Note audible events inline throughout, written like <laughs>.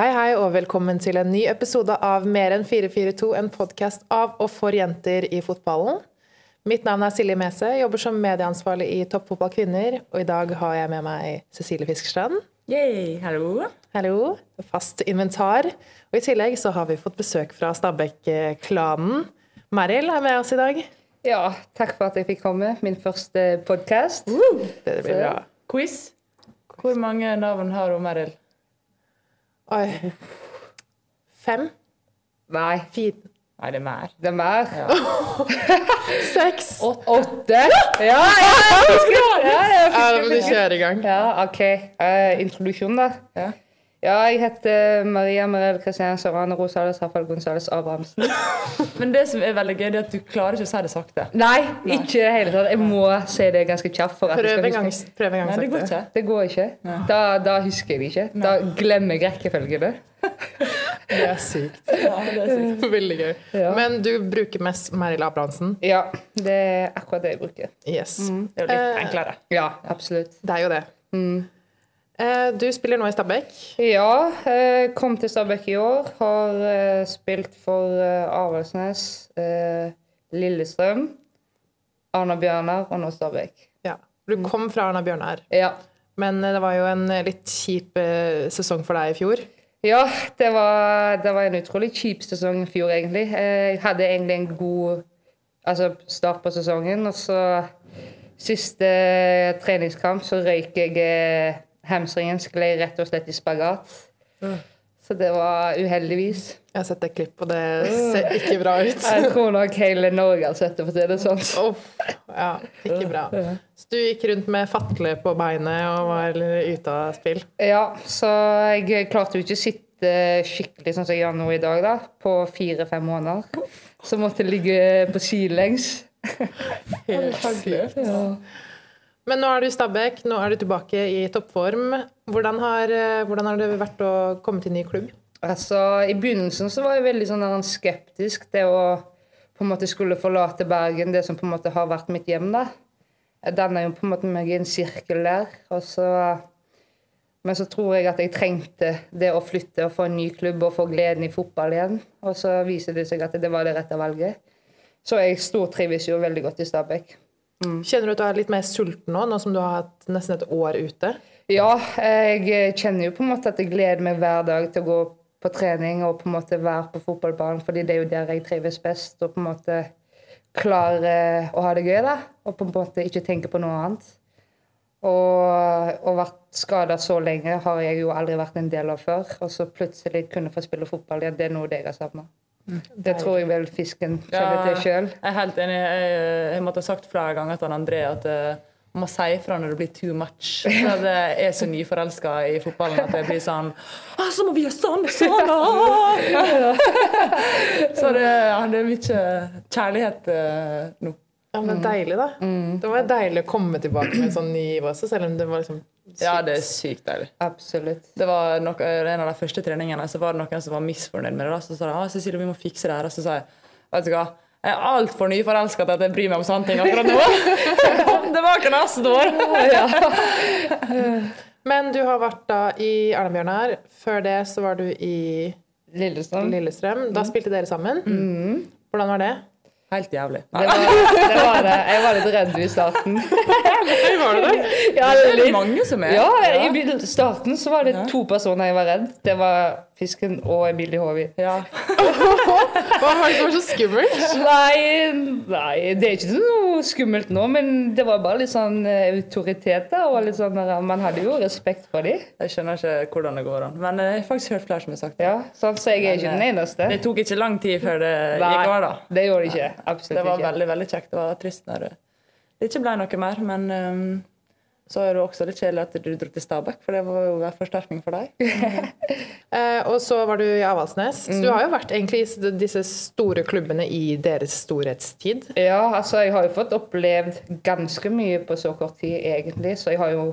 Hei, hei, og velkommen til en ny episode av Mer enn 442, en podkast av og for jenter i fotballen. Mitt navn er Silje Mese, jobber som medieansvarlig i Toppfotball kvinner. Og i dag har jeg med meg Cecilie Fiskerstrand. Yay, hallo. Hallo. Fast inventar. Og i tillegg så har vi fått besøk fra Stabæk-klanen. Meril er med oss i dag. Ja, takk for at jeg fikk komme. Min første podkast. Det blir bra. Quiz. Hvor mange navn har hun, Meril? Oi. Fem? Nei, Fire? Nei, det er mer. det er mer. <laughs> Seks? Åtte. Ja, ja, ja, ja, det. Ja, ja, Ja, ja, ja, i gang. Ja, OK. Eh, introduksjon, da. Ja. Ja, jeg heter Maria Merel Christian Sorane Rosales Rafael Gonzales Abrahamsen. <laughs> Men det som er veldig gøy, det er at du klarer ikke å si det sakte. Nei, ikke i det hele tatt. Jeg må si det ganske kjapt. for at Prøv en gang, prøv en gang Nei, det går ikke. <laughs> Det går ikke. Da, da husker jeg det ikke. Da glemmer jeg rekkefølgene. <laughs> Det er sykt. Ja, det er sykt. Veldig gøy. Ja. Men du bruker mest Meril Abrahamsen. Ja, det er akkurat det jeg bruker. Yes. Det er jo litt Eh, enklere. Ja, absolutt. Det er jo det. Eh, Du spiller nå i Stabæk. Ja, eh, kom til Stabæk i år. Har eh, spilt for eh, Avaldsnes, eh, Lillestrøm, Arna Bjørnar og nå Stabæk. Ja. Du kom fra Arna Bjørnar, Ja. men eh, det var jo en eh, litt kjip eh, sesong for deg i fjor. Ja, det var, det var en utrolig kjip sesong i fjor, egentlig. Eh, Jeg hadde egentlig en god altså, start på sesongen, og så siste treningskamp så røyk jeg eh, hamstringen, sklei rett og slett i spagat. Så det var uheldigvis. Jeg har sett et klipp, og det ser ikke bra ut. <laughs> Jeg tror nok hele Norge har sett det, for å si det sånn. Oh, ja, ikke bra. Så du gikk rundt med fatle på beinet og var ute av spill? Ja, så jeg klarte jo ikke å sitte skikkelig sånn som jeg gjør nå i dag, da, på fire-fem måneder. Så måtte jeg ligge på sidelengs. Helt sykt. Ja. Men nå er du i Stabæk, nå er du tilbake i toppform. Hvordan har, eh, hvordan har det vært å komme til ny klubb? Altså, I begynnelsen så var jeg veldig sånn skeptisk til å på en måte skulle forlate Bergen, det som på en måte har vært mitt hjem. da. Jeg danna jo på en måte meg i en sirkel der. og så... Men så tror jeg at jeg trengte det å flytte og få en ny klubb og få gleden i fotball igjen. Og så viser det seg at det var det rette valget. Så jeg stortrives jo veldig godt i Stabæk. Kjenner du at du er litt mer sulten nå, nå som du har hatt nesten et år ute? Ja, jeg kjenner jo på en måte at jeg gleder meg hver dag til å gå på trening og på en måte være på fotballbanen, fordi det er jo der jeg trives best. Og på en måte klare å ha det gøy, da. Og på en måte ikke tenke på noe annet. Og å vært skada så lenge har jeg jo aldri vært en del av før. Og så plutselig kunne få spille fotball igjen, det er noe jeg har savna. Det tror jeg vel fisken kjenner til sjøl. Jeg er helt enig. Jeg, jeg måtte ha sagt flere ganger til André at eh, man må si ifra når det blir too much. For jeg er så nyforelska i fotballen at jeg blir sånn «Ah, Så må vi gjøre sånn! Sånn! ah!» <laughs> Så det, ja, det er mye kjærlighet eh, nå. Ja, men er deilig, da. Det var deilig å komme tilbake med en sånn ny giv også, selv om det var liksom Ja, det er sykt deilig. Absolutt. Det var nok, En av de første treningene så var det noen som var misfornøyd med det. da, Så sa de ah, Cecilie, vi må fikse det her. Og så sa jeg vet du hva, jeg er altfor nyforelska til at jeg bryr meg om sånne ting akkurat nå. det var ikke neste år. Men du har vært da i Arna-Bjørnar. Før det så var du i Lillestrøm. Lillestrøm. Da spilte dere sammen. Hvordan var det? Helt jævlig. Det var, det var det. Jeg var litt redd i starten. Var det det? <laughs> Ja, Det er litt. mange som er. Ja, i starten så var det to personer jeg var redd. Det var Fisken og Emilie Håvi. Ja. <laughs> Hva var det som var så skummelt? Nei, nei, det er ikke noe skummelt nå, men det var bare litt sånn eh, autoritet og litt sånn Man hadde jo respekt for dem. Jeg skjønner ikke hvordan det går an. Men eh, jeg har faktisk hørt flere som har sagt det. Ja, sånn, så jeg er ikke den eneste. Det tok ikke lang tid før det Nei, gikk over, da. det gjorde det ikke. Absolutt Det var ikke. veldig veldig kjekt. Det var trist når det det ikke ble noe mer. Men um, så er det også litt kjedelig at du dro til Stabæk, for det var jo en forsterkning for deg. uh, <laughs> og så var du i Avaldsnes. Så du har jo vært egentlig i disse store klubbene i deres storhetstid. Ja, altså jeg har jo fått opplevd ganske mye på så kort tid, egentlig. Så jeg har jo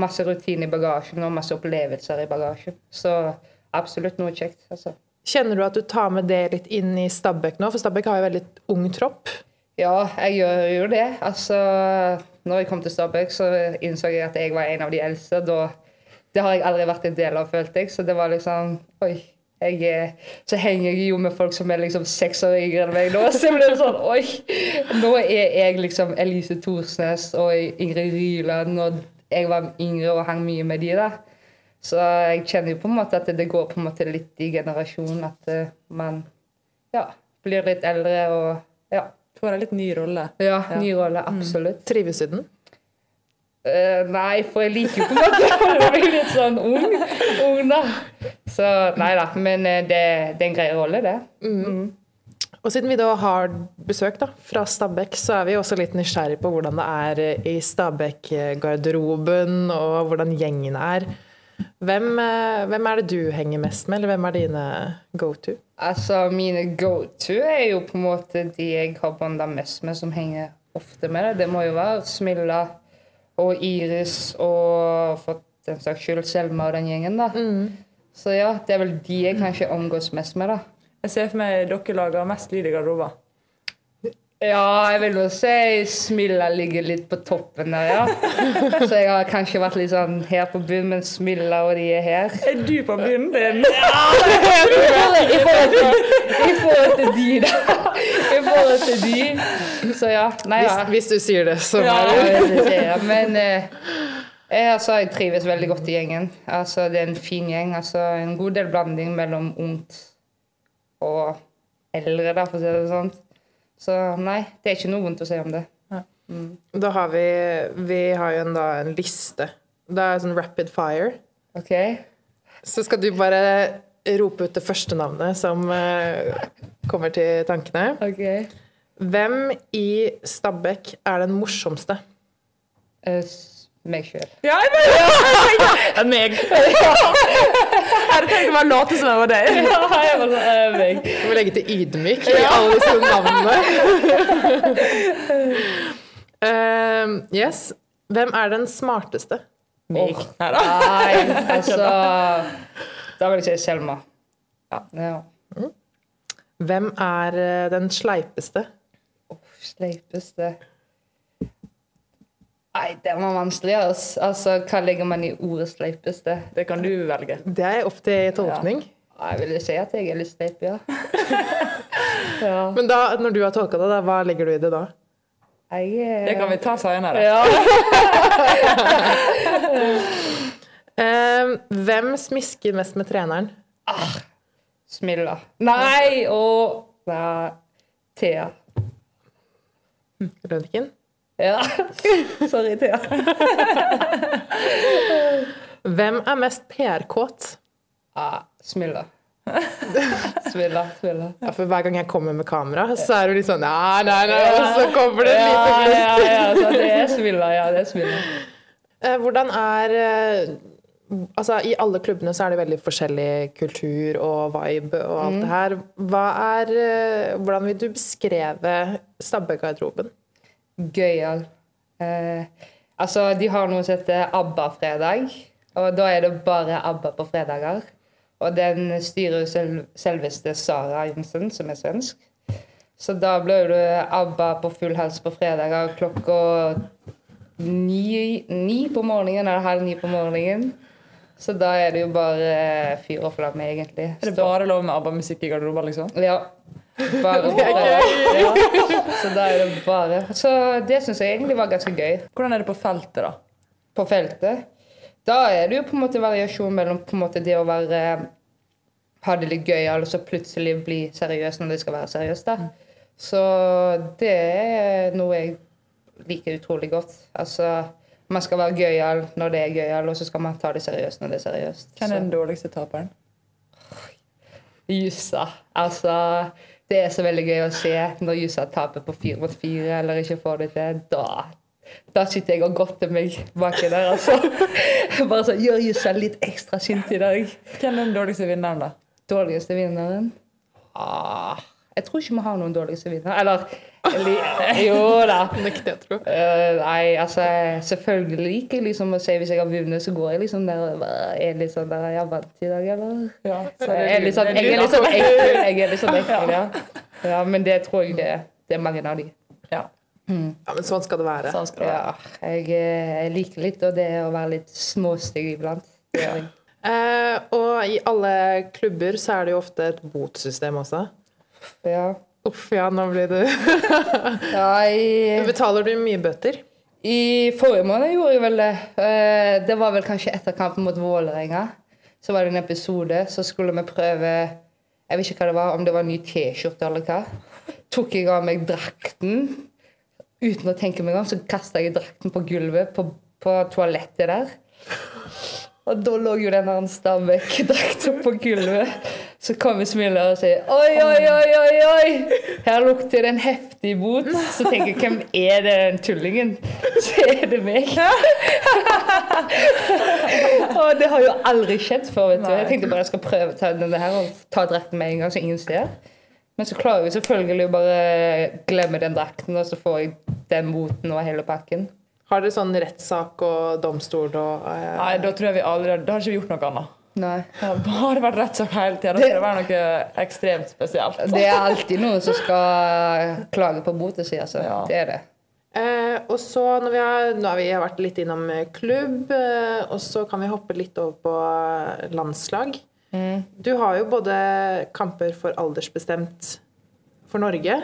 masse rutine i bagasjen og masse opplevelser i bagasjen. Så absolutt noe kjekt. altså. Kjenner du at du tar med det litt inn i Stabæk nå? For Stabæk har jo veldig ung tropp. Ja, jeg gjør jo det. Altså, når jeg kom til Stabæk, så innså jeg at jeg var en av de eldste. Da Det har jeg aldri vært en del av, følte jeg. Så det var liksom Oi. Jeg så henger jeg jo med folk som er liksom seks år yngre enn meg nå. <laughs> Så ble det sånn Oi! Nå er jeg liksom Elise Thorsnes og Ingrid Ryland, og jeg var yngre og hang mye med de da. Så jeg kjenner jo på en måte at det går på en måte litt i generasjonen. At eh, man ja, blir litt eldre og ja. Får en litt ny rolle. Ja, ny rolle. Absolutt. Trives du i den? Uh, nei, for jeg liker jo på en måte <laughs> å bli litt sånn ung. ung da. Så nei da. Men eh, det, det er en grei rolle, det. Og siden vi da har besøk da, fra Stabæk, så er vi også litt nysgjerrig på hvordan det er i Stabæk-garderoben, og hvordan gjengen er. Hvem, eh, hvem er det du henger mest med, eller hvem er dine go to? Altså, mine go to er jo på en måte de jeg har bånda mest med, som henger ofte med det. Det må jo være Smilla og Iris og for den saks skyld Selma og den gjengen, da. Så ja, det er vel de jeg kanskje omgås mest med, da. Jeg ser for meg dere lager mest lyd i garderoben. Ja, jeg vil jo si Smilla ligger litt på toppen der, ja. <laughs> Så jeg har kanskje vært litt sånn her på bunnen, men Smilla og de er her. Er du på bunnen din? <laughs> Ja! i forhold til de, da. I forhold til de. Så ja. Nei, Hvis, ja. hvis du sier det, så Ja, vil si det. Men eh, jeg, altså, jeg trives veldig godt i gjengen. Altså, det er en fin gjeng. Altså, en god del blanding mellom ungt og eldre, da, for å si det sånn. Så nei, det er ikke noe vondt å si om det. Da har vi Vi har jo en, da en liste. Det er sånn rapid fire. OK? Så skal du bare rope ut det første navnet som uh, kommer til tankene. ok. Hvem i Stabekk er den morsomste? Eh, s- meg sjøl. Ja, jeg bare <laughs> <laughs> Meg. <laughs> Jeg hadde tenkt å bare late som jeg var deg. Ja, jeg var sånn, eh, meg. Du må legge til ydmyk i alle disse navnene. Uh, yes. Hvem er den smarteste? Meg. Oh, Nei, altså Da vil jeg si Selma. Ja. ja. Hvem er eh, den sleipeste? Sleipeste Nei, det var vanskelig. Altså. Altså, Hva legger man i ordet sleipeste? Det kan du velge. Det er opp til tolkning. Jeg vil si at jeg er litt sleip, ja. <laughs> ja. Men da, når du har tolka det, da, hva legger du i det da? Jeg uh... Det kan vi ta seinere. Ja. uh, <laughs> hvem smisker mest med treneren? Smilla. Nei, og Thea. Rønniken? Ja. <laughs> Sorry, Thea. Hvem er mest PR-kåt? Ah, smilla. Smilla, smilla. Ja, for hver gang jeg kommer med kamera, så er hun litt sånn Nei, nei, nei, og så kommer det en Ja, glimt. ja, ja, så det er smilla. Ja, det er smilla. Eh, Hvordan er eh, Altså, I alle klubbene så er det veldig forskjellig kultur og vibe og alt det her. Er, eh, hvordan vil du beskreve Stabbegarderoben? Gøyal. Eh, altså, de har noe som heter ABBA-fredag. Og da er det bare ABBA på fredager. Og den styrer selv, selveste Sara Jensen, som er svensk. Så da blir det ABBA på full hals på fredager klokka ni, ni på morgenen, eller halv ni på morgenen. Så da er det jo bare fyr og flamme, egentlig. Er det bare lov med ABBA-musikk i garderoben, liksom? Ja. Bare, <laughs> bare. Ja. Så da er det bare Så det syns jeg egentlig var ganske gøy. Hvordan er det på feltet, da? På feltet. Da er det jo på en måte variasjon mellom på en måte det å være ha det litt gøy, og så plutselig bli seriøs når det skal være seriøst. da. Så det er noe jeg liker utrolig godt. Altså, Man skal være gøyal når det er gøyal, og så skal man ta det seriøst når det er seriøst. Hvem er den dårligste taperen? Jussa. Altså, det er så veldig gøy å se når Jussa taper på fire mot fire eller ikke får det til. Da, da sitter jeg og godter meg baki der, altså. <laughs> Bare så, Gjør Jussa litt ekstra sint i dag. Hvem er den dårligste vinneren, da? Dårligste vinneren? Ah, jeg tror ikke vi har noen dårligste vinner. Eller eller- <laughs> Jo da. Nekter jeg å tro. Eh, nei, altså selvfølgelig liker jeg liksom å si hvis jeg har vunnet, så går jeg liksom der og bare er litt sånn der Jeg vant i dag, eller? Ja, så Jeg er litt sånn, jeg er litt sånn <laughs> ekkel. Jeg er litt sånn ekkel, ja. ja. Men det tror jeg det, det er mange av de. Ja, Ja, men sånn skal det være. sånn skal det være. Ja, jeg, eh, jeg liker litt og det å være litt småstygg iblant. Ja. Eh, og i alle klubber så er det jo ofte et botsystem også. Ja. Uff, ja, nå blir det <laughs> Nei. Betaler du mye bøter? I forrige måned gjorde jeg vel det. Eh, Det var vel kanskje etter kampen mot Vålerenga. Så var det en episode, så skulle vi prøve Jeg vet ikke hva det var, om det var en ny T-skjorte eller hva. Tok jeg av meg drakten. Uten å tenke meg om, så kasta jeg drakten på gulvet på, på toalettet der. Og da lå jo den der Stabæk-drakten på gulvet. Så kommer Smiler og sier oi, oi, oi, oi, oi! Her lukter det en heftig bot. Så tenker jeg hvem er det den tullingen? Så er det meg. <laughs> og det har jo aldri skjedd før. vet du. Jeg tenkte bare jeg skal prøve å ta denne her og ta drakten med en gang, så ingen ser. Men så klarer jeg selvfølgelig å bare glemme den drakten, og så får jeg den boten og hele pakken. Har dere sånn rettssak og domstol og eh, Nei, da tror jeg vi aldri Da har ikke vi gjort noe annet. Nei. Det har bare vært rettssak hele tida. Det skal det være noe ekstremt spesielt. Det er alltid noen som skal klage på botesida, så Ja. det er det. Eh, og så når vi har, Nå har vi vært litt innom eh, klubb, eh, og så kan vi hoppe litt over på landslag. landslag. Du har jo både kamper for aldersbestemt for Norge,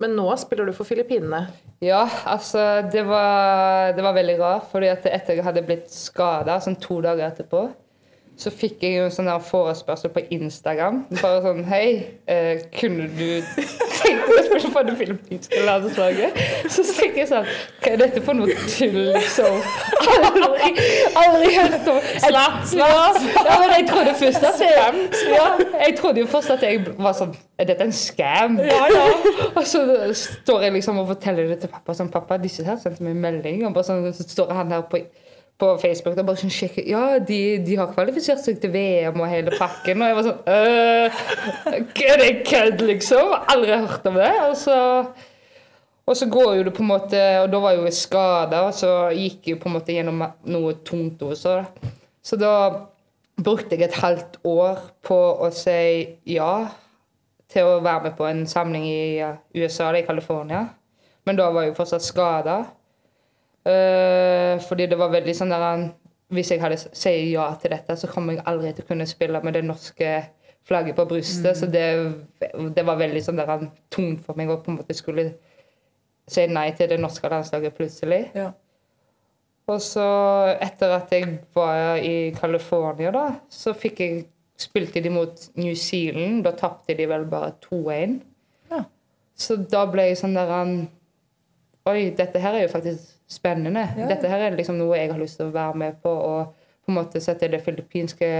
men nå spiller du for Filippinene. Ja, altså det var, det var veldig rart, fordi at etter jeg hadde blitt skada, sånn to dager etterpå, så fikk jeg jo en sånn forespørsel på Instagram. Bare sånn Hei, eh, kunne du tenkt deg å spille for det filippinske landslaget? Så tenker jeg sånn Hva er dette for noe tull, liksom? Aldri, aldri hørt om Slatt, slatt! Ja, men jeg trodde først at jeg, ja, jeg trodde jo først at jeg var sånn Er dette en scam? Ja, ja. Og så står jeg liksom og forteller det til pappa. Sånn, pappa, disse her sendte meg melding. Og bare sånn, så står han her på på Facebook og bare sånn sjekke Ja, de, de har kvalifisert seg til VM og hele pakken. Og jeg var sånn øh, Er det kødd, liksom? Aldri hørt om det. Og så, og så går jo det på en måte Og da var jeg jo skada, og så gikk jeg på en måte gjennom noe tungt også. Så da brukte jeg et halvt år på å si ja til å være med på en samling i USA, i California. Men da var jeg jo fortsatt skada. Eh, fordi det var veldig sånn der Hvis jeg hadde sier ja til dette, så kommer jeg aldri til å kunne spille med det norske flagget på brystet. Så det, det var veldig sånn der tungt for meg å på en måte skulle si nei til det norske landslaget plutselig. Ja. Og så, etter at jeg var i California, da, så fikk jeg spilte de mot New Zealand. Da tapte de vel bare 2-1. Ja. Så da ble jeg sånn der Oi, dette her er jo faktisk spennende. Ja. Dette her er liksom noe jeg har lyst til å være med på. Og på en måte sette det filippinske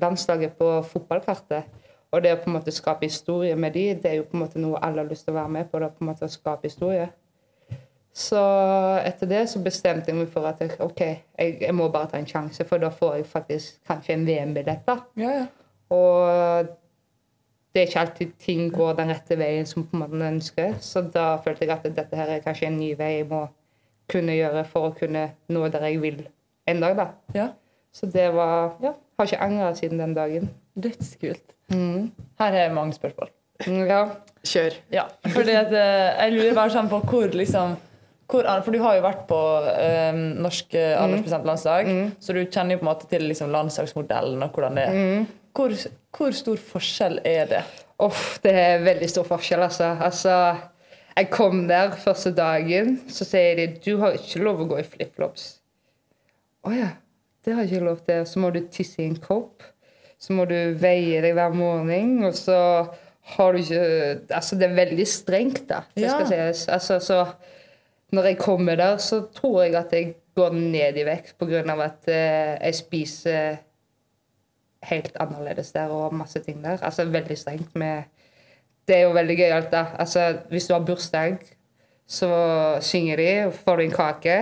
landslaget på fotballkartet. Og det å på en måte skape historie med de, det er jo på en måte noe alle har lyst til å være med på. Det er på en måte å skape historie. Så etter det så bestemte jeg meg for at jeg, ok, jeg, jeg må bare ta en sjanse, for da får jeg faktisk kanskje en VM-billett. da. Ja, ja. Og det er ikke alltid ting går den rette veien som man ønsker. Så da følte jeg at dette her er kanskje en ny vei jeg må kunne gjøre for å kunne nå der jeg vil en dag. da. ja. Så det var Ja, har ikke angra siden den dagen. Dødskult. Mm. Her er mange spørsmål. Mm, Ja. Kjør. Ja, fordi at eh, jeg lurer bare sånn på hvor liksom hvor, for du har jo vært på eh, norsk eh, aldersbestemt landslag, så du kjenner jo på en måte til liksom, landslagsmodellen og hvordan det er. Hvor, hvor stor forskjell er det? Uff, det er veldig stor forskjell, altså. altså. Jeg kom der første dagen, så sier de du har ikke lov å gå i flipflops. Å ja, det har jeg ikke lov til. Så må du tisse i en kopp. Så må du veie deg hver morgen, og så har du ikke Altså, det er veldig strengt, da. Det skal Ja. sies. Altså, så når jeg kommer der, så tror jeg at jeg går ned i vekt av at eh, jeg spiser helt annerledes der og masse ting der. Altså veldig strengt med Det er jo veldig gøyalt, da. Altså, hvis du har bursdag, så synger de, får du en kake.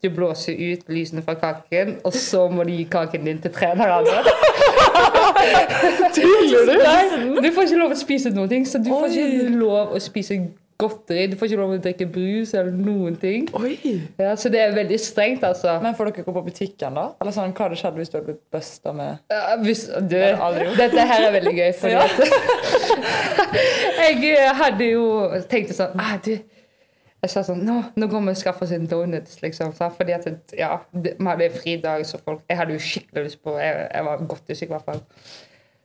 Du blåser ut lysene fra kaken, og så må du gi kaken din til trenerne. Tuller <laughs> du? Nei, du får ikke lov å spise noen ting, så du får ikke lov å spise godteri. Du får ikke lov å drikke brus eller noen ting. Oi! Ja, så det er veldig strengt, altså. Men får dere gå på butikken, da? Eller sånn, Hva hadde skjedd hvis du hadde blitt busta med Ja, hvis, du, har aldri gjort. dette her er veldig gøy, fordi Ja. at <laughs> Jeg hadde jo tenkt sånn ah, du, Jeg sa sånn Nå, nå går vi og skaffer oss en donuts, liksom. sant? Fordi at ja, vi hadde fridag, så folk Jeg hadde jo skikkelig lyst på Jeg, jeg var godt usikker, i hvert fall.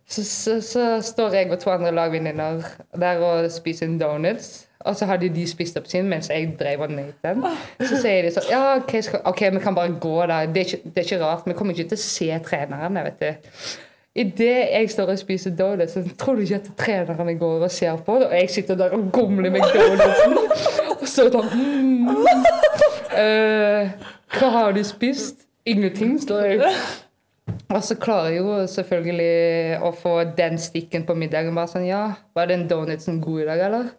Så, så, så står jeg og to andre lagvenninner der og spiser en donuts. Og så hadde de spist opp sin mens jeg drev og nøt den. Så sier de sånn Ja, OK, skal, ok, vi kan bare gå da. Det er, ikke, det er ikke rart. Vi kommer ikke til å se trenerne, vet du. Idet jeg står og spiser donuts, så tror du ikke at trenerne går og ser på. Og jeg sitter der og gomler med donutsen. Og så sånn mm. uh, Hva har du spist? Ingenting, står jeg. Og så klarer jeg jo selvfølgelig å få den stikken på middagen. Bare sånn, ja, Var den donutsen god i dag, eller?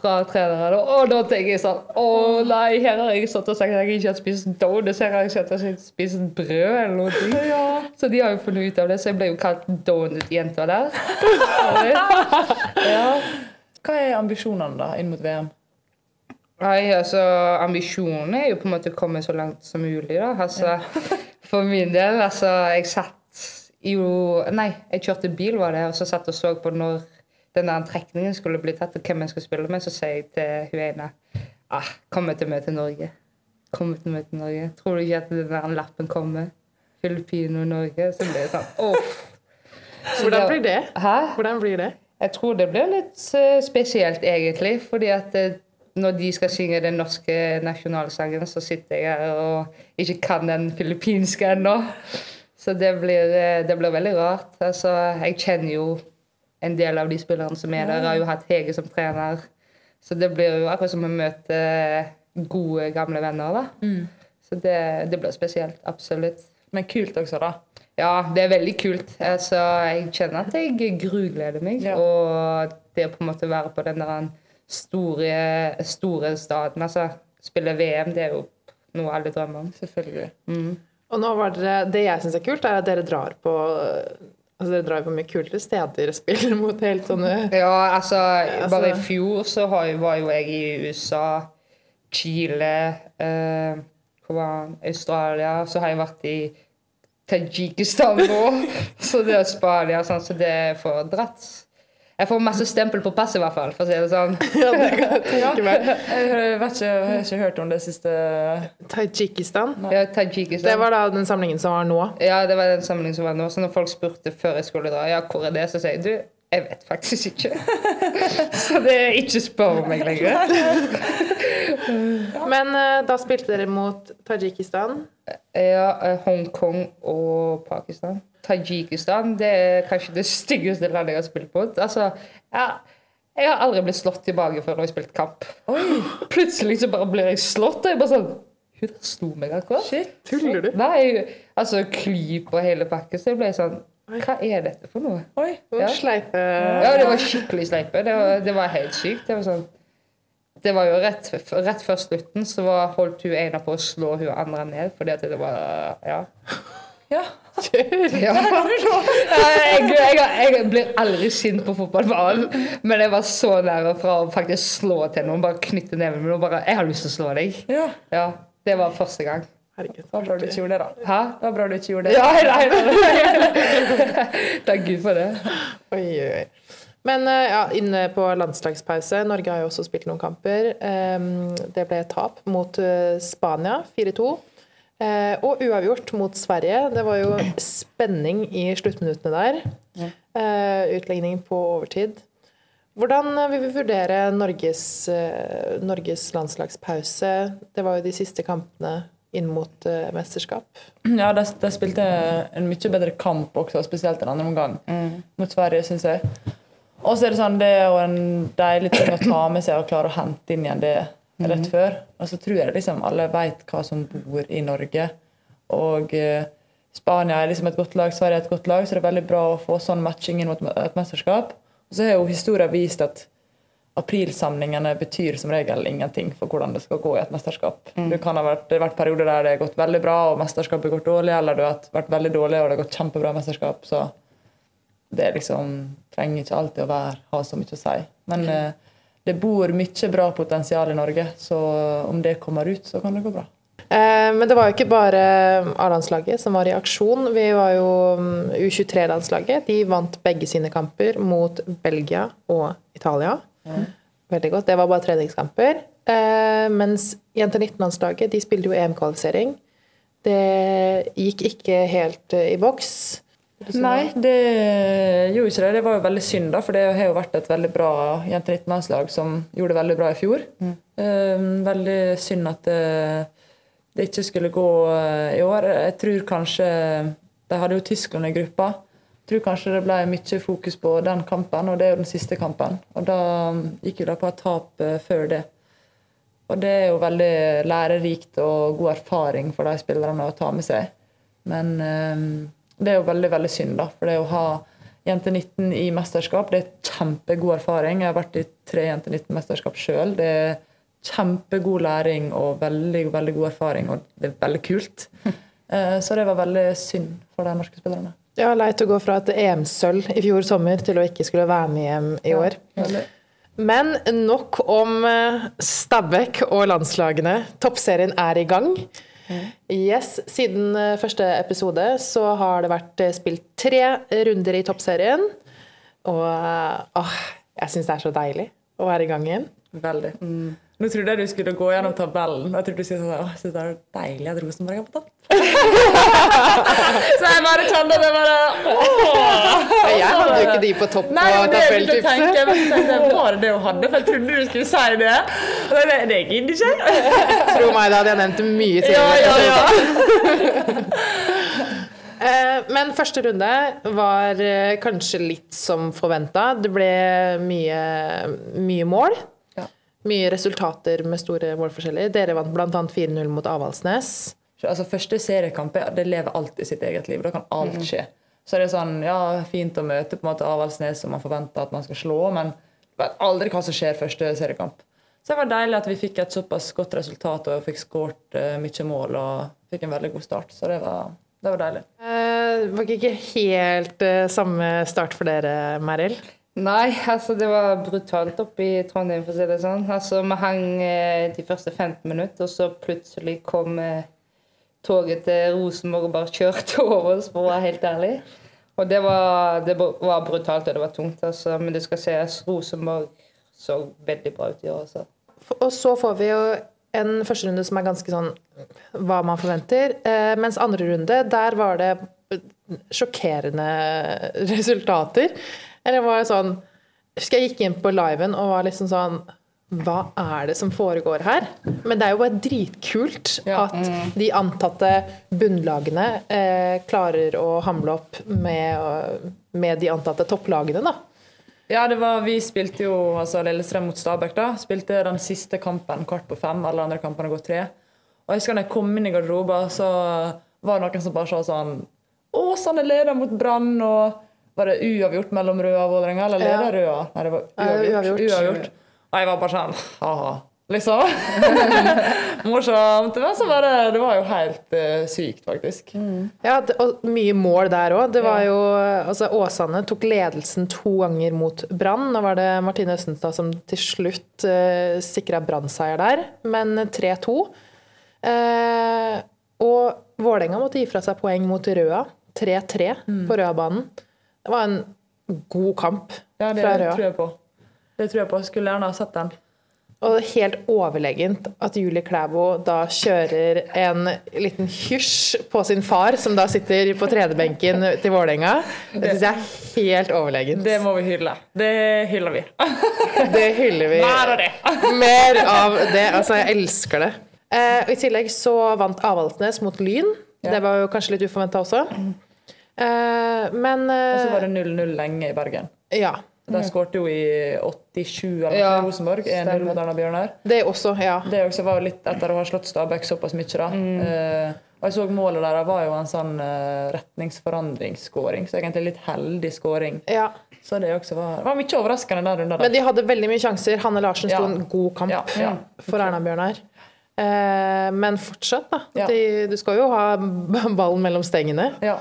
Fra treneren. Og da tenker jeg sånn Å nei, her har jeg stått og sagt at jeg ikke har spist donuts. Her har jeg sett at jeg har spist brød eller noe. <laughs> Så de har jo funnet ut av det, så jeg ble jo kalt donut-jenta der. <laughs> ja. Hva er ambisjonene da inn mot VM? Nei, altså Ambisjonen er jo på en måte å komme så langt som mulig. da. Altså, <laughs> For min del, altså Jeg satt jo Nei, jeg kjørte bil, var det, og så satt og så på når den der trekningen skulle bli tatt, og hvem jeg skulle spille med. Så sier jeg til hun ene ah, Kommer til å møte Norge. Kommer til å møte Norge. Tror du ikke at den der lappen kommer? Filippino Norge. Så blir det sånn oh. Så Hvordan blir det? Hæ? Hvordan blir det? Jeg tror det blir litt eh, spesielt, egentlig. Fordi at eh, når de skal synge den norske nasjonalsangen, så sitter jeg her og ikke kan den filippinske ennå. Så det blir, eh, det blir veldig rart. Altså, jeg kjenner jo en del av de spillerne som er der. Jeg har jo hatt Hege som trener. Så det blir jo akkurat som å møte gode, gamle venner. da. Så det, det blir spesielt. Absolutt. Men kult også, da. Ja, det er veldig kult. Altså, jeg kjenner at jeg grugleder meg. Ja. Og det å på en måte være på den der store, store staden, altså spille VM, det er jo noe alle drømmer om. Selvfølgelig. Og nå var dere, Det jeg syns er kult, er at dere drar på altså dere drar på mye kulere steder og spiller <laughs> mot helt sånne Ja, altså, altså- bare i fjor så har var jo jeg i USA, Chile, eh? Australia. Så har jeg vært i Tajikistan nå. <laughs> så det er Spania, sånn, så det får dratt. Jeg får masse stempel på passet, i hvert fall, for å si det sånn. <laughs> Ja, det kan jeg tenke meg. <laughs> Jeg, har ikke, ikke hørt om det siste Tajikistan. Ja, Tajikistan. Det var da den samlingen som var nå. Ja, det var den samlingen som var nå. Så når folk spurte før jeg skulle dra, ja, hvor er det, så sier jeg du, jeg vet faktisk ikke. <laughs> så det er ikke spør meg lenger. Men eh, da spilte dere mot Tadsjikistan. Ja, eh, Hongkong og Pakistan. Tajikistan det er kanskje det styggeste landet jeg har spilt mot. Altså, ja, jeg har aldri blitt slått tilbake før når jeg har spilt kamp. Plutselig så bare blir jeg slått, og jeg bare sånn Hun der slo meg akkurat. Shit. Tuller du? Nei, altså klyp og hele pakken. Så jeg ble sånn Hva er dette for noe? Oi. Ja. Ja. Sleipe Ja, det var skikkelig sleipe. Det var, det var helt sykt. Det var sånn det var jo rett, rett før slutten så var, holdt hun ene på å slå hun andre ned, fordi at det var Ja. Ja. ja. Jeg, jeg, jeg blir aldri sint på fotballbanen, men jeg var så nære fra å faktisk slå til noen. Bare knytte neven min og bare 'Jeg har lyst til å slå deg'. ja. Ja, Det var første gang. Herregud. Det var bra du ikke gjorde det, da. Hæ? Det var bra du ikke gjorde det. Ja, nei, nei. <laughs> Takk Gud for det. Oi, oi, oi. Men eh, ja, inne på landslagspause. Norge har jo også spilt noen kamper. Ehm, Det ble et tap mot eh, Spania, 4-2. Eh, Og uavgjort mot Sverige. Det var jo spenning i sluttminuttene der. Eh, Utlegning på overtid. Hvordan vil vi vurdere Norges, Norges landslagspause? Det var jo de siste kampene inn mot mesterskap. Ja, de, de spilte en mye bedre kamp også, spesielt en andre omgang mot Sverige, syns jeg. Og så er det sånn, det er jo en deilig ting å ta med seg og klare å hente inn igjen det rett før. Og så tror jeg liksom alle vet hva som bor i Norge. Og eh, Spania er liksom et godt lag, Sverige er et godt lag, så det er veldig bra å få sånn matching inn mot et mesterskap. Og så har jo historien vist at aprilsamlingene betyr som regel ingenting for hvordan det skal gå i et mesterskap. Du kan ha vært, det har vært perioder der det har gått veldig bra og mesterskapet har gått dårlig, eller du har vært veldig dårlig og det har gått kjempebra mesterskap. Så det liksom, trenger ikke alltid å være, ha så mye å si. Men eh, det bor mye bra potensial i Norge, så om det kommer ut, så kan det gå bra. Eh, Men det var jo ikke bare A-landslaget som var i aksjon. Vi var jo mm, U23-landslaget. De vant begge sine kamper mot Belgia og Italia. Veldig godt. Det var bare treningskamper. Eh, mens jente 19-landslaget de spilte jo EM-kvalifisering. Det gikk ikke helt eh, i boks. Nei, det gjorde ikke det. Det var jo veldig synd, da, for det har jo vært et veldig bra jente 19-landslag som gjorde det veldig bra i fjor. Eh, veldig synd at det, det ikke skulle gå eh, i år. Jeg tror kanskje De hadde jo Tyskland i gruppa. Jeg tror kanskje det ble mye fokus på den kampen, og det er jo den siste kampen. Og da gikk jo det på et tap eh, før det. Og det er jo veldig lærerikt og god erfaring for de spillerne å ta med seg. Men eh, det er jo veldig veldig synd, da. For det å ha jente 19 i mesterskap, det er kjempegod erfaring. Jeg har vært i tre jente 19-mesterskap sjøl. Det er kjempegod læring og veldig, veldig god erfaring, og det er veldig kult. <laughs> Eh, så det var veldig synd for de norske spillerne. Ja, Leit å gå fra et EM-sølv i fjor sommer til å ikke skulle være med hjem i år. Ja, Men nok om eh, Stabæk og landslagene. Toppserien er i gang. Yes, Siden eh, første episode så har det vært eh, spilt tre runder i toppserien. Og eh, åh, jeg syns det er så deilig å være i gang igjen. Veldig. Nå trodde jeg du skulle gå gjennom tabellen. og Jeg trodde du skulle sånn, «Åh, så det er deilig at Rosenborg er på topp. <laughs> så jeg bare kjente det bare åh. Jeg hadde jo ikke de på topp Nei, på tabelltipset. det var det det hun hadde? For jeg trodde du skulle si det. Og det, det gidder ikke jeg. Tro meg, da hadde jeg nevnt det mye tidligere. ja, ja. ja. <laughs> Men første runde var eh, kanskje litt som forventa. Det ble mye, mye mål. Mye resultater med store målforskjeller. Dere vant bl.a. 4-0 mot Avaldsnes. Altså, første seriekamp det lever alltid sitt eget liv. Da kan alt skje. Så det er sånn, ja, fint å møte på en måte Avaldsnes som man forventer at man skal slå, men vet aldri hva som skjer første seriekamp. Så det var deilig at vi fikk et såpass godt resultat og fikk skåret uh, mye mål og fikk en veldig god start. Så det var, det var deilig. Eh, Det var ikke helt uh, samme start for dere, Meril. Nei, altså det var brutalt oppe i Trondheim, for å si det sånn. Altså Vi hang eh, de første 15 minutter, og så plutselig kom eh, toget til Rosenborg og bare kjørte <laughs> over oss, for å være helt ærlig. Og det var, det var brutalt, og det var tungt, altså. Men det skal sies, Rosenborg så veldig bra ut i år, altså. Og så får vi jo en første runde som er ganske sånn hva man forventer. Eh, mens andre runde, der var det sjokkerende resultater. Eller var det sånn Jeg husker jeg gikk inn på liven og var liksom sånn Hva er det som foregår her? Men det er jo bare dritkult Ja. at de antatte bunnlagene eh, klarer å hamle opp med, med de antatte topplagene, da. Ja, det var, vi spilte jo altså Lillestrøm mot Stabæk. da. Spilte den siste kampen kvart på fem. Alle andre kampene går tre. Og jeg husker da jeg kom inn i garderoben, så var det noen som bare sa sånn Åsane leder mot Brann, og var det uavgjort mellom Røa og Vålerenga? Eller Ja. leder Røa? Nei, det var Eh, uavgjort. uavgjort. Og jeg var bare sånn ha-ha, liksom. <laughs> Morsomt. Men så bare det, det var jo helt uh, sykt, faktisk. Ja, det- og mye mål der òg. Det var jo altså Åsane tok ledelsen to ganger mot Brann. Nå var det Martine Østenstad som til slutt uh, sikra Brann-seier der, men 3-2. Uh, og Vålerenga måtte gi fra seg poeng mot Røa. 3-3 på Røabanen. Det var en god kamp Ja, det fra Røa. tror jeg på. Det tror jeg på. Skulle gjerne ha sett den. Og helt overlegent at Julie Klæbo da kjører en liten hysj på sin far, som da sitter på trenerbenken til Vålerenga. Det syns jeg er helt overlegent. Det må vi hylle. Det hyller vi. <laughs> Det hyller vi. Mer av det. <laughs> Mer av det. Altså, jeg elsker det. Eh, og I tillegg så vant Avaldsnes mot Lyn. Det var jo kanskje litt uforventa også. Eh, men Og så eh, var det 0-0 lenge i Bergen. Ja. De skårte jo i 87 eller Ja, i Rosenborg. 1-0 stemmer. mot Erna Bjørnar. Det også, ja. Det også var litt etter å ha slått Stabæk såpass mye. da. Eh, og jeg så målet der var jo en sånn uh, retningsforandringsskåring, så egentlig litt heldig skåring. ja. Så det også var, var mye overraskende der under. Men de hadde veldig mye sjanser. Hanne Larsen sto Ja. en god kamp Ja, ja. for Erna Bjørnar. Eh, men fortsatt, da. Ja. De, du skal jo ha ballen mellom stengene. Ja.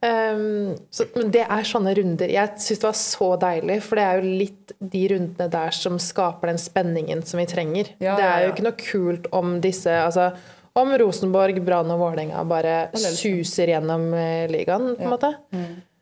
Um, så, men det er sånne runder Jeg syns det var så deilig, for det er jo litt de rundene der som skaper den spenningen som vi trenger. Ja, det er jo ikke noe kult om disse altså, Om Rosenborg, Brann og Vålerenga bare liksom. suser gjennom eh, ligaen, på en måte.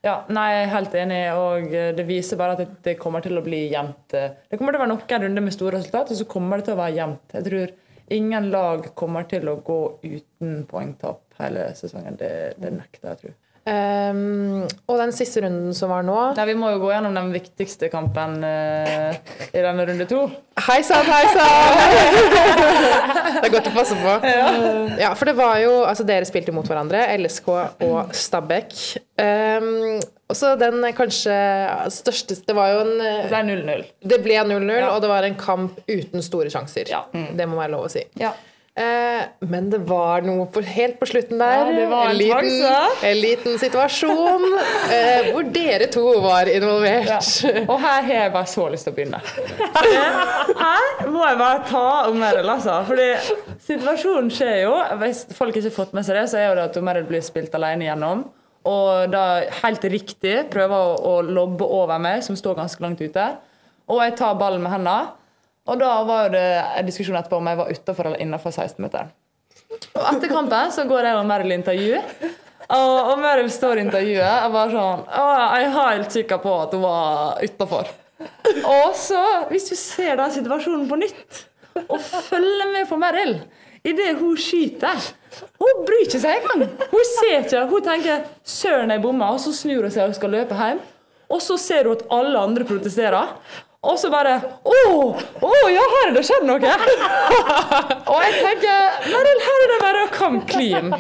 Ja, nei, jeg er helt enig, og eh, det viser bare at det, kommer til å bli jevnt. eh, Det kommer til å være noen runder med store resultat, og så kommer det til å være jevnt. Jeg tror ingen lag kommer til å gå uten poengtap hele sesongen. Det, det nekter jeg, tror Ehm, og den siste runden som var nå Nei, Vi må jo gå gjennom den viktigste kampen uh, i denne runde to. Hei sann, hei sann! <laughs> det er godt å passe på. Ja, for det var jo Altså, dere spilte mot hverandre, LSK og Stabæk. Um, og så den kanskje største Det var jo en Det ble 0-0. Det ble 0-0, og det var en kamp uten store sjanser. Ja. Det må være lov å si. Ja. Eh, men det var noe på, helt på slutten der. Ja, det var en liten, en liten situasjon eh, hvor dere to var involvert. Og her har jeg bare så lyst til å begynne. <laughs> Her må jeg bare ta om Merrill, altså. Fordi situasjonen skjer jo Hvis folk ikke har fått med seg det, så er jo det at Meryl blir spilt alene gjennom. Og da helt riktig prøver å, å lobbe over meg, som står ganske langt ute. Og jeg tar ballen med hendene. Og da var det en diskusjon etterpå om jeg var utafor eller innafor 16-meteren. Og etter kampen så går jeg og Meryl i intervju. Og, og Meryl står i intervjuet og bare sånn Å, jeg er helt sikker på at hun var utafor. Og så, hvis du ser den situasjonen på nytt, og følger med på Meryl idet hun skyter Hun bryr ikke seg engang. Hun ser ikke. Hun tenker 'søren, jeg bomma', og så snur hun seg og skal løpe hjem. Og så ser hun at alle andre protesterer. Og så bare Å, å ja, her er det skjedd noe! <laughs> og jeg tenker Merrill, her er det bare å come clean. <laughs>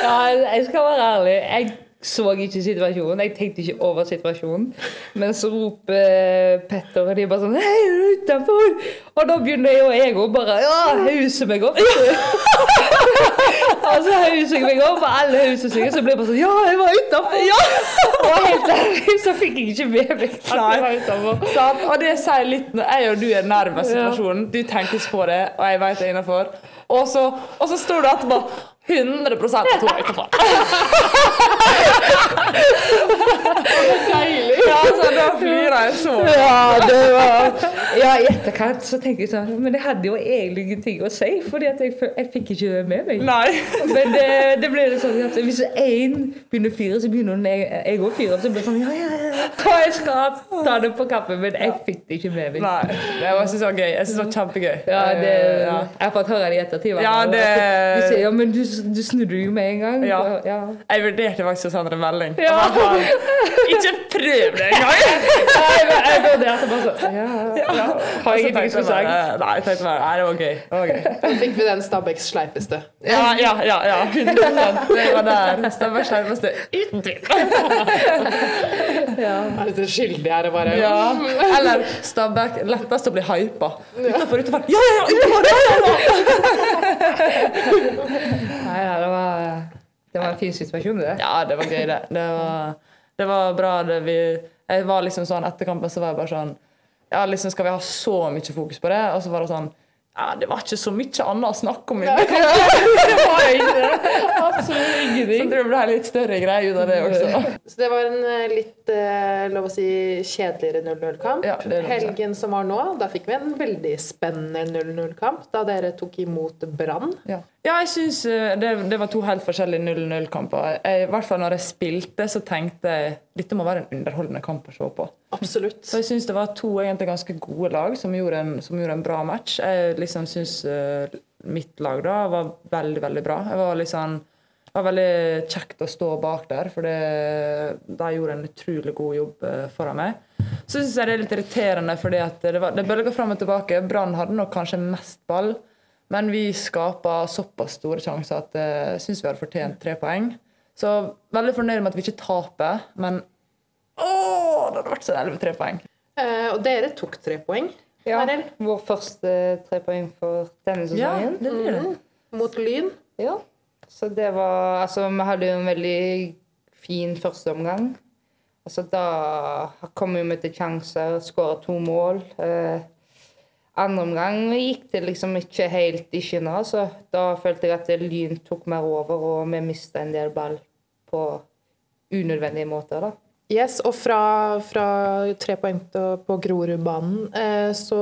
Ja, jeg skal være ærlig. Jeg så ikke situasjonen. Jeg tenkte ikke over situasjonen. Men så roper eh, Petter, og de bare sånn Hei, er du utenfor? Og da begynner jeg og jeg òg bare Ja, hause meg opp. og så hauser jeg meg opp, og alle hauser seg, og så blir jeg bare sånn Ja, jeg var utenfor! og helt ærlig så fikk jeg ikke med meg at jeg var. Sant? Og det sier litt når jeg og du er nærmest situasjonen. Du tenker på det, og jeg vet det er innafor. Og så, og så står du etterpå 100% at hun er utenfor. Deilig! Ja, så da flirer jeg så. Ja, det var Ja, i etterkant så tenker jeg sånn Men det hadde jo egentlig ingenting å si, fordi at jeg, jeg fikk ikke det med meg. Nei. Men det, det ble litt sånn at hvis én begynner å fyre, så begynner jeg òg å fyre. Så blir det sånn ja, ja, ja. Og jeg skal ta det på kappen, men jeg fikk det ikke med meg. Nei. Det var, så gøy. Jeg synes det var kjempegøy. Ja, det, Eh, ja. Jeg har fått høre det i ettertid. Ja, det- De sier ja, men du, du snudde jo med en gang. Ja. ja. Jeg vurderte faktisk å sende en melding. Ja. Bare Ikke prøv det engang! <laughs> Nei, men jeg vurderte bare sånn Ja, ja. Har jeg ingenting å si? Nei, jeg tenkte bare, nei, det var gøy. Det var gøy. Da fikk vi den Stabæks sleipeste. Ja, ja, ja. ja 100 Det var der. Stabæks sleipeste uten Er litt skyldig her det bare Ja. <laughs> Eller Stabæk. Lettest å bli hypa. Utenfor, utenfor. Ja, ja, ja! Utenfor, ja, ja, ja! Nei, det var, det var en fin situasjon, det. Ja, det var gøy, det. Det var, det var bra. Det vi, jeg var liksom sånn Etter kampen så var jeg bare sånn Ja, liksom Skal vi ha så mye fokus på det? Og så var det sånn Ja, det var ikke så mye annet å snakke om. i den kampen. <laughs> det var ikke. Absolutt Så det ble litt større greie ut av det også. Så det var en eh, litt eh, lov å si kjedeligere 0-0-kamp. Ja. Helgen som var nå, da fikk vi en veldig spennende 0-0-kamp. Da dere tok imot Brann. Ja. Ja, jeg syns eh, det, det var to helt forskjellige 0-0-kamper. I hvert fall når jeg spilte, så tenkte jeg dette må være en underholdende kamp å se på. Absolutt. Så jeg syns det var to egentlig ganske gode lag som gjorde en, som gjorde en bra match. Jeg liksom syns uh, mitt lag da var veldig, veldig bra. Jeg var liksom det var veldig kjekt å stå bak der, for det, de gjorde en utrolig god jobb uh, foran meg. Så syns jeg det er litt irriterende, fordi det, var, det bølga fram og tilbake. Brann hadde nok kanskje mest ball, men vi skapa såpass store sjanser at jeg syns vi hadde fortjent tre poeng. Så veldig fornøyd med at vi ikke taper, men åh, det hadde vært så deilig med tre poeng. Uh, og dere tok tre poeng. Ja, Arild, vår første tre poeng for denne Ja, det blir det. mot Lyn. Ja. Så det var Altså, vi hadde jo en veldig fin første omgang. Altså, da kom vi med til sjanser, skåra to mål. Eh, andre omgang gikk det liksom ikke helt i skinner, så da følte jeg at Lyn tok mer over, og vi mista en del ball på unødvendige måter, da. Yes, og fra, fra tre poeng på på Grorudbanen eh, så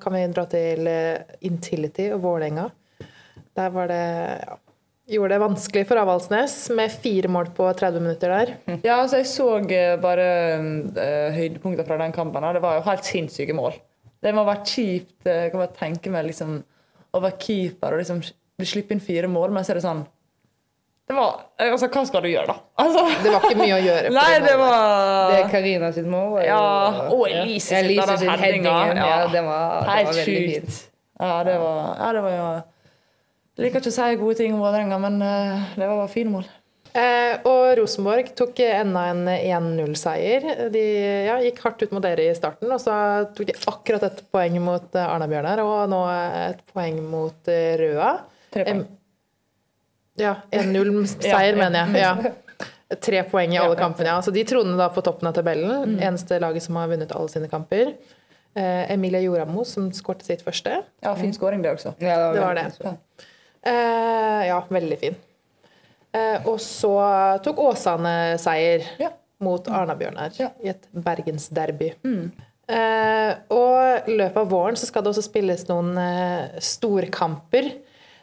kan vi dra til eh, Intility og Vålerenga. Der var det ja, gjorde det vanskelig for Avaldsnes med fire mål på 30 minutter der. <laughs> Ja, altså jeg så eh, bare uh, høydepunkter fra den kampen. Det var jo helt sinnssyke mål. Det må ha vært kjipt. eh, Jeg kan bare tenke meg liksom, å være keeper og liksom bli inn fire mål, men så er det sånn det var, altså, Hva skal du gjøre, da? <laughs> Altså, Det var ikke mye å gjøre. <laughs> Nei, det målet. var Det er Karina sitt mål. Ja, og Elise ja. Elise sin headingen. Ja, Ja. det var, det var veldig fint. Ja, det var, ja, det var jo Jeg liker ikke å si gode ting om Vålerenga, men uh, det var fine mål. Eh, og Rosenborg tok enda en 1-0-seier. De ja, gikk hardt ut mot dere i starten, og så tok de akkurat et poeng mot eh, Arna-Bjørnar, og nå et poeng mot eh, Røa. Tre poeng. Em, Ja, 1-0-seier, <laughs> Ja, ja. mener jeg. Ja. Tre poeng i alle kampene. Ja. Så de troner da på toppen av tabellen. Mm. Eneste laget som har vunnet alle sine kamper. Eh, Emilia Joramo, som skårte sitt første. Ja, fin skåring, det også. Ja, Det var det. Eh, ja, veldig fin. Eh, og så tok Åsane seier Ja. mot Arna-Bjørnar Ja. i et bergensderby. Eh, og i løpet av våren så skal det også spilles noen eh, storkamper.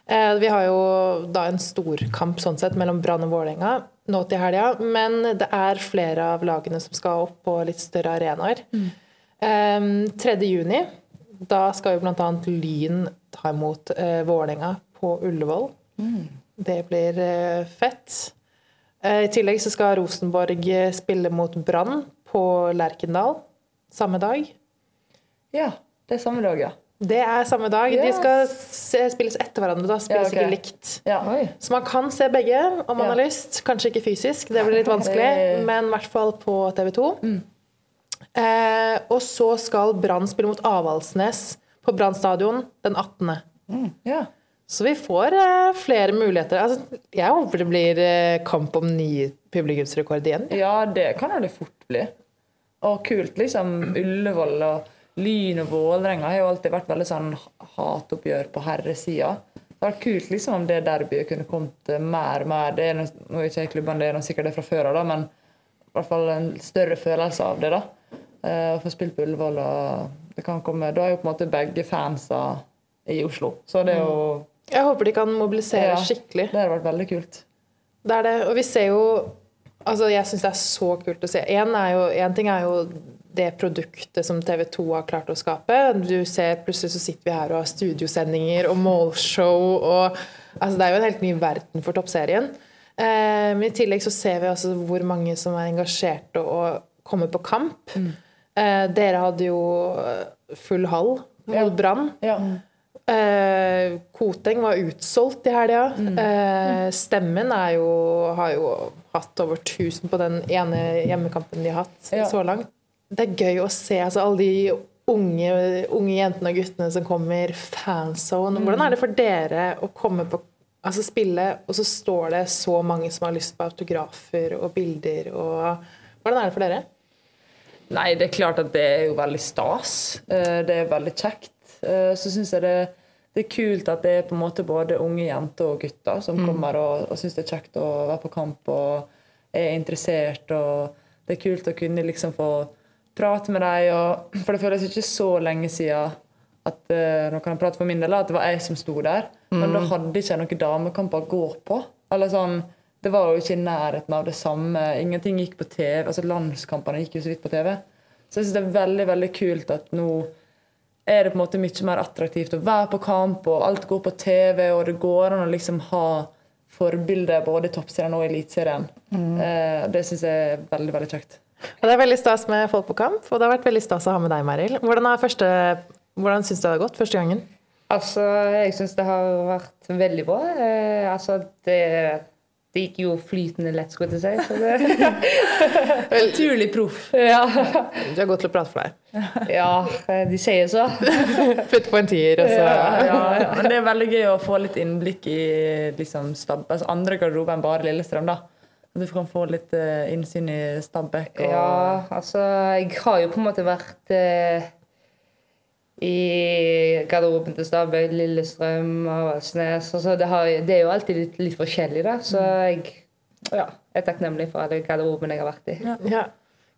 Eh, vi har jo da en storkamp sånn sett mellom Brann og Vålerenga nå til helga, men det er flere av lagene som skal opp på litt større arenaer. Eh, 3. juni, da skal jo bl.a. Lyn ta imot eh, Vålerenga på Ullevål. Det blir eh, fett. Eh, I tillegg så skal Rosenborg eh, spille mot Brann på Lerkendal samme dag. Ja, det er samme dag, ja. Det er samme dag. De skal spilles etter hverandre. Da spilles Ja, okay. ikke likt. ja. Så man kan se begge om man Ja. har lyst. Kanskje ikke fysisk, det blir litt <laughs> vanskelig, men i hvert fall på TV 2. Mm. Eh, og så skal Brann spille mot Avaldsnes på Brann stadion den 18. ja. Så vi får uh, flere muligheter. Altså, jeg håper det blir uh, kamp om ny publikumsrekord igjen. Ja, det kan jo det fort bli. Og kult, liksom. Ullevål og Lyn og Vålerenga har jo alltid vært veldig sånn hatoppgjør på herresida. Det hadde vært kult liksom om det derbyet kunne kommet eh, mer og mer. Det er noe, nå er ikke klubbene, det er noe sikkert det fra før av, men i hvert fall en større følelse av det. da. Å få spilt på Ullevål og det kan komme, Da er jo på en måte begge fansa i Oslo. Så det er jo Jeg håper de kan mobilisere Ja. skikkelig. Det hadde vært veldig kult. Det er det. Og vi ser jo Altså, jeg syns det er så kult å se. Én en ting er jo det produktet som TV 2 har klart å skape. Du ser Plutselig så sitter vi her og har studiosendinger og målshow og Altså, det er jo en helt ny verden for toppserien. Eh, men i tillegg så ser vi altså hvor mange som er engasjerte og kommer på kamp. Eh, dere hadde jo full hall mot Ja. Brann. Ja. Eh, Koteng var utsolgt i helga. Eh, stemmen jo, har jo hatt over 1000 på den ene hjemmekampen de har hatt Ja. så langt. Det er gøy å se altså, alle de unge, unge jentene og guttene som kommer. Fanzone. Hvordan er det for dere å komme på altså spille, og så står det så mange som har lyst på autografer og bilder? Og, hvordan er det for dere? Nei, det er klart at det er jo veldig stas. Eh, Det er veldig kjekt. Eh, Så syns jeg det, det er kult at det er på en måte både unge jenter og gutter som kommer og, og syns det er kjekt å være på kamp og er interessert. og Det er kult å kunne liksom få prate med dem. Og, for det føles ikke så lenge siden at eh, nå kan jeg prate for min del, at det var jeg som sto der. Men da hadde ikke jeg noen damekamper å gå på. Eller sånn, Det var jo ikke i nærheten av det samme. Ingenting gikk på TV. altså Landskampene gikk jo så vidt på TV. Så jeg synes det er veldig veldig kult at nå er det på en måte mye mer attraktivt å være på kamp, og alt går på TV, og det går an å liksom ha forbilder både i Toppserien og Eliteserien. Eh, det syns jeg er veldig, veldig kjekt. Og det er veldig stas med folk på kamp, og det har vært veldig stas å ha med deg, Meril. Hvordan, første, hvordan syns du det har gått første gangen? Altså, jeg syns det har vært veldig bra. Eh, altså, det, det gikk jo flytende lett, skulle jeg si. Så det, <laughs> Naturlig proff. ja. Du er god til å prate for deg. ja, de sier så. <laughs> Putt på en tier, og så Ja, ja, ja. Men det er veldig gøy å få litt innblikk i liksom, stab, altså andre garderober enn bare Lillestrøm. da. At du kan få litt eh, innsyn i Stabæk. Og, Ja, altså, jeg har jo på en måte vært eh, i garderoben til Stabøy, Lillestrøm, Avaldsnes. Altså, det, har, det er jo alltid litt, litt forskjellig, da. Så jeg ja, er takknemlig for alle garderobene jeg har vært i. ja.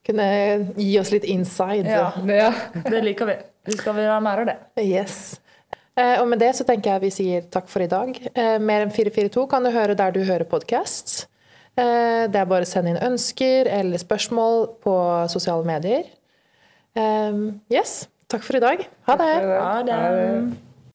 Kunne gi oss litt inside. Ja. Ja. <laughs> Det liker vi. Vi skal være mer av det. Yes. Eh, og med det så tenker jeg vi sier takk for i dag. Eh, mer enn 442 kan du høre der du hører podkast. Eh, det er bare å sende inn ønsker eller spørsmål på sosiale medier. Yes. Takk for i dag. Ha det. Ha det.